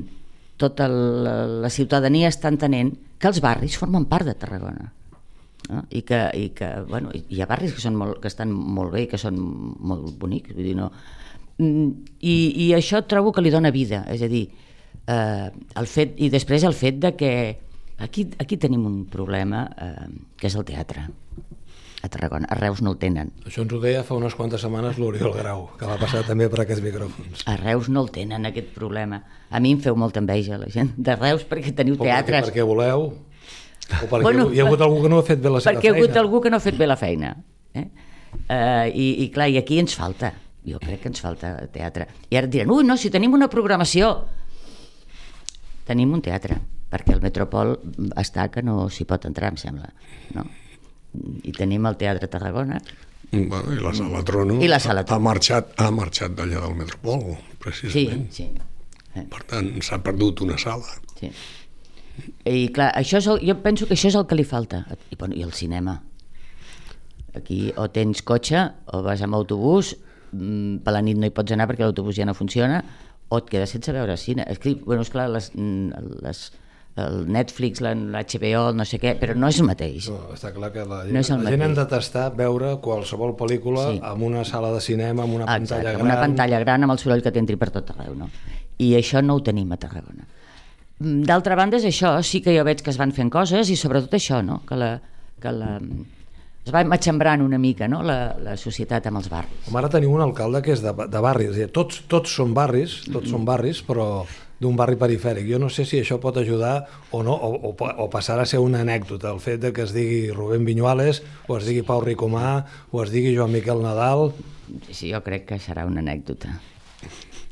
tota la, la ciutadania està entenent que els barris formen part de Tarragona no? I, que, i que bueno, hi ha barris que, són molt, que estan molt bé i que són molt bonics vull dir, no. Mm, i, i això trobo que li dona vida és a dir, eh, el fet, i després el fet de que aquí, aquí tenim un problema eh, que és el teatre a Tarragona, a Reus no el tenen Això ens ho deia fa unes quantes setmanes l'Oriol Grau, que va passar també per aquests micròfons. a Reus no el tenen aquest problema a mi em feu molta enveja la gent de Reus perquè teniu O perquè, teatres perquè voleu, o perquè Bueno, hi ha hagut algú que no ha fet bé la seva perquè hi ha hagut feina. algú que no ha fet bé la feina. Eh? Uh, i, I clar, i aquí ens falta. Jo crec que ens falta teatre. I ara et diran, ui, no, si tenim una programació. Tenim un teatre, perquè el Metropol està que no s'hi pot entrar, em sembla. No? I tenim el Teatre Tarragona. Bueno, I la sala Trono, I la sala ha Trono. marxat, ha marxat d'allà del Metropol, Sí, precisament. sí. Eh, Per tant, s'ha perdut una sala. sí. I clar, això és el, jo penso que això és el que li falta. I, bueno, i el cinema. Aquí o tens cotxe o vas amb autobús, mm, per la nit no hi pots anar perquè l'autobús ja no funciona, o et quedes sense veure cine. És que, bueno, esclar, les, mm, les, el Netflix, la, la HBO, el no sé què, però no és el mateix. No, està clar que la, No és el la gent hem de tastar veure qualsevol pel·lícula Sí. amb una sala de cinema, amb una pantalla Exacte, gran... una pantalla gran amb el soroll que t'entri per tot arreu, no? I això no ho tenim a Tarragona. Mm, D'altra banda, és això, sí que jo veig que es van fent coses i sobretot això, no? Que la, que la, es va matxembrant una mica, no?, la, la societat amb els barris. Com ara tenim un alcalde que és de, de barri, és a dir, tots, tots són barris, tots són barris, però d'un barri perifèric. Jo no sé si això pot ajudar o no, o, o, o passarà a ser una anècdota, el fet de que es digui Rubén Viñuales, o es digui Pau Ricomà, o es digui Joan Miquel Nadal... Sí, jo crec que serà una anècdota.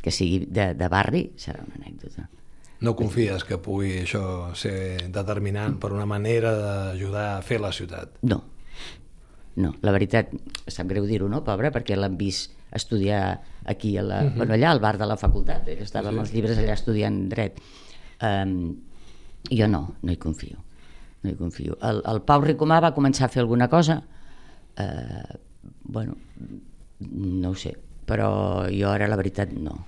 Que sigui de, de barri, serà una anècdota. No confies que pugui això ser determinant per una manera d'ajudar a fer la ciutat? No, no, la veritat, sap greu dir-ho, no, pobre, perquè l'han vist estudiar aquí, a la, uh -huh. bueno, allà al bar de la facultat, eh, que estava amb els llibres allà estudiant dret. Um, jo no, no hi confio, no hi confio. El, el Pau Ricomà va començar a fer alguna cosa, uh, bueno, no ho sé, però jo ara la veritat no.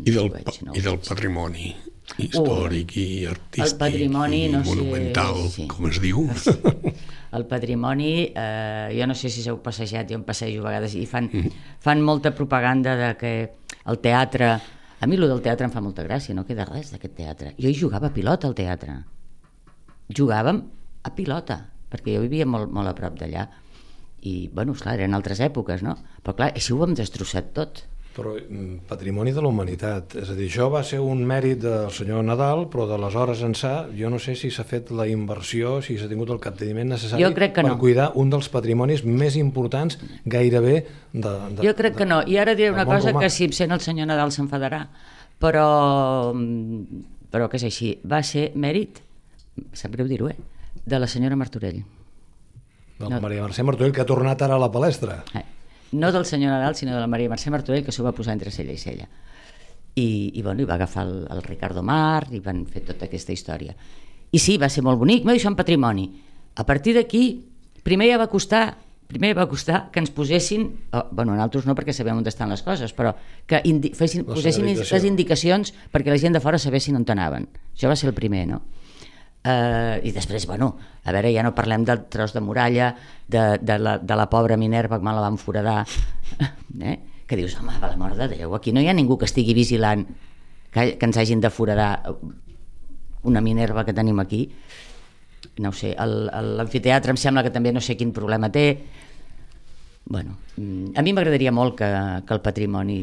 I del, veig, no i del patrimoni històric i artístic patrimoni, i no sé, monumental, sí. com es diu. El patrimoni, eh, jo no sé si s'heu passejat, jo em passejo a vegades i fan, fan molta propaganda de que el teatre... A mi el del teatre em fa molta gràcia, no queda res d'aquest teatre. Jo hi jugava a pilota al teatre. Jugàvem a pilota, perquè jo vivia molt, molt a prop d'allà. I, bueno, esclar, eren altres èpoques, no? Però clar, així ho hem destrossat tot. Però mm, patrimoni de la humanitat, és a dir, això va ser un mèrit del senyor Nadal, però d'aleshores ençà jo no sé si s'ha fet la inversió, si s'ha tingut el capteniment necessari Jo crec que per no. cuidar un dels patrimonis més importants gairebé de... de Jo crec que no. I ara diré una cosa romà. que si em sent el senyor Nadal s'enfadarà, però, mm, però que és així. Va ser mèrit, sap greu dir-ho, eh? de la senyora Martorell. de la Maria Mercè Martorell, que ha tornat ara a la palestra. Eh? No del senyor Nadal, sinó de la Maria Mercè Martorell, que s'ho va posar entre cella i cella. I, i, bueno, i va agafar el, el Ricardo Mar i van fer tota aquesta història. I sí, va ser molt bonic, no, això en patrimoni. A partir d'aquí, primer ja va costar primer va costar que ens posessin, oh, bueno, nosaltres no perquè sabem on estan les coses, però que indi fessin, posessin les indicacions perquè la gent de fora sabessin on anaven. Això va ser el primer, no? Uh, I després, bueno, a veure, ja no parlem del tros de muralla, de, de, la, de la pobra Minerva que me la van foradar, (laughs) eh? que dius, home, per l'amor de Déu, aquí no hi ha ningú que estigui vigilant que, que ens hagin de foradar una Minerva que tenim aquí. No ho sé, l'amfiteatre em sembla que també no sé quin problema té. Bueno, mm, a mi m'agradaria molt que, que el patrimoni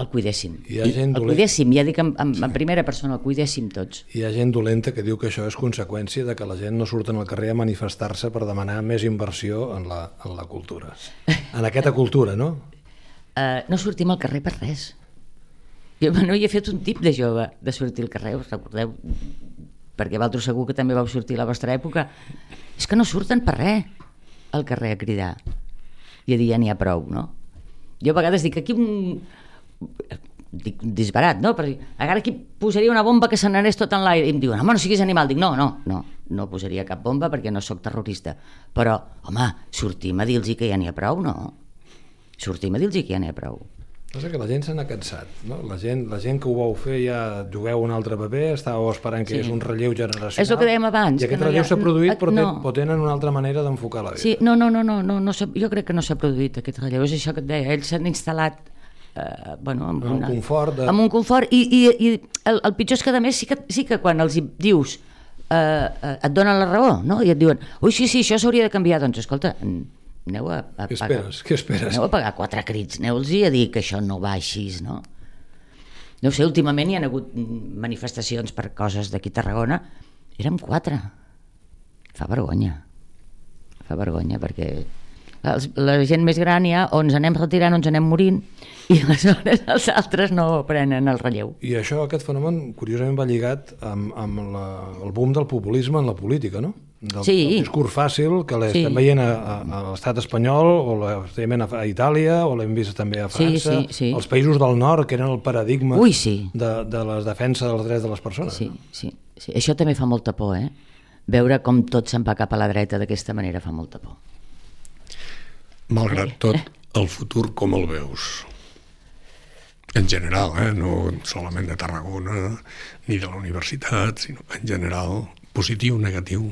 el cuidéssim. Hi ha gent el dolent- cuidéssim, ja dic en, en, en primera persona, el cuidéssim tots. Hi ha gent dolenta que diu que això és conseqüència de que la gent no surten al carrer a manifestar-se per demanar més inversió en la, en la cultura. En aquesta cultura, no? Uh, no sortim al carrer per res. Jo no hi he fet un tip de jove de sortir al carrer, us recordeu? Perquè vosaltres segur que també vau sortir a la vostra època. És que no surten per res al carrer a cridar. I a dir ja n'hi ha prou, no? Jo a vegades dic aquí un... dic disbarat, no? Dic, ara aquí posaria una bomba que se n'anés tot en l'aire i em diuen, home, no siguis animal. Dic, no, no, no, no posaria cap bomba perquè no sóc terrorista. Però, home, sortim a dir-los que ja n'hi ha prou, no? Sortim a dir-los que ja n'hi ha prou. Passa que la gent se n'ha cansat, no? La gent, la gent que ho vau fer ja jugueu un altre paper, estàveu esperant que Sí. és un relleu generacional. És el que dèiem abans, I que aquest no hi ha- relleu s'ha produït, però, no. no. però tenen una altra manera d'enfocar la vida. Sí, no, no, no, no, no, no jo crec que no s'ha produït aquest relleu, és això que et deia, ells s'han instal·lat eh, bueno, amb, Amb un una, confort de- amb un confort i, i, i el, el pitjor és que a més sí que, sí que quan els dius eh, eh, et donen la raó, no? I et diuen, ui, sí, sí, això s'hauria de canviar, doncs escolta, aneu a, a Què pagar, esperes? Què esperes? aneu a pagar quatre crits, aneu-los a dir que això no va així, no? No ho sé, últimament hi ha hagut manifestacions per coses d'aquí a Tarragona, érem quatre. Fa vergonya. Fa vergonya perquè els, la gent més gran ja o ens anem retirant o ens anem morint i (laughs) aleshores els altres no prenen el relleu. I això, aquest fenomen, curiosament va lligat amb, amb la, el boom del populisme en la política, no? Del, Sí. del discurs fàcil que l'estem Sí. veient a, a, a l'estat espanyol o l'estem veient a, a Itàlia o l'hem vist també a Sí, França, sí, sí. els països del nord que eren el paradigma Ui, sí. de, de la defensa dels drets de les persones. Sí, sí, sí. Això també fa molta por, eh? Veure com tot se'n va cap a la dreta d'aquesta manera fa molta por. Malgrat tot, el futur com el veus? En general, eh? no solament de Tarragona ni de la universitat, sinó en general, positiu, negatiu.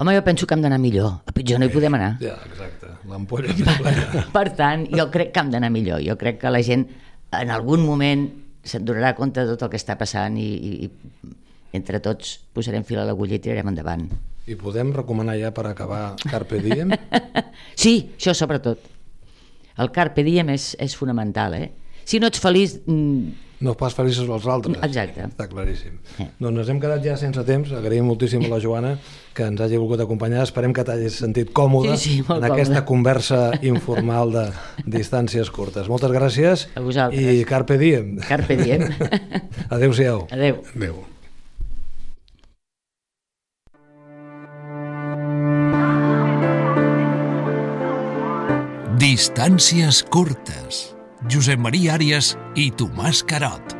Home, jo penso que hem d'anar millor. A pitjor no hi podem anar. Ja, exacte. L'ampolla més plena. (laughs) Per tant, jo crec que hem d'anar millor. Jo crec que la gent en algun moment se'n donarà compte de tot el que està passant i, i, i entre tots posarem fil a l'agulla i tirarem endavant. I podem recomanar ja per acabar Carpe Diem? (laughs) Sí, això sobretot. El carpe diem és, és fonamental, eh? Si no ets feliç... mm, No pas feliços els altres. Exacte. Està claríssim. Eh. Doncs ens hem quedat ja sense temps. Agraïm moltíssim a la Joana que ens hagi volgut acompanyar. Esperem que t'hagis sentit còmode Sí, sí, en aquesta còmode. conversa informal de distàncies curtes. Moltes gràcies. A vosaltres. I Carpe Diem. Carpe diem. (laughs) Adéu-siau. Adéu. Adéu. Distàncies curtes. Josep Maria Àrias i Tomàs Carot.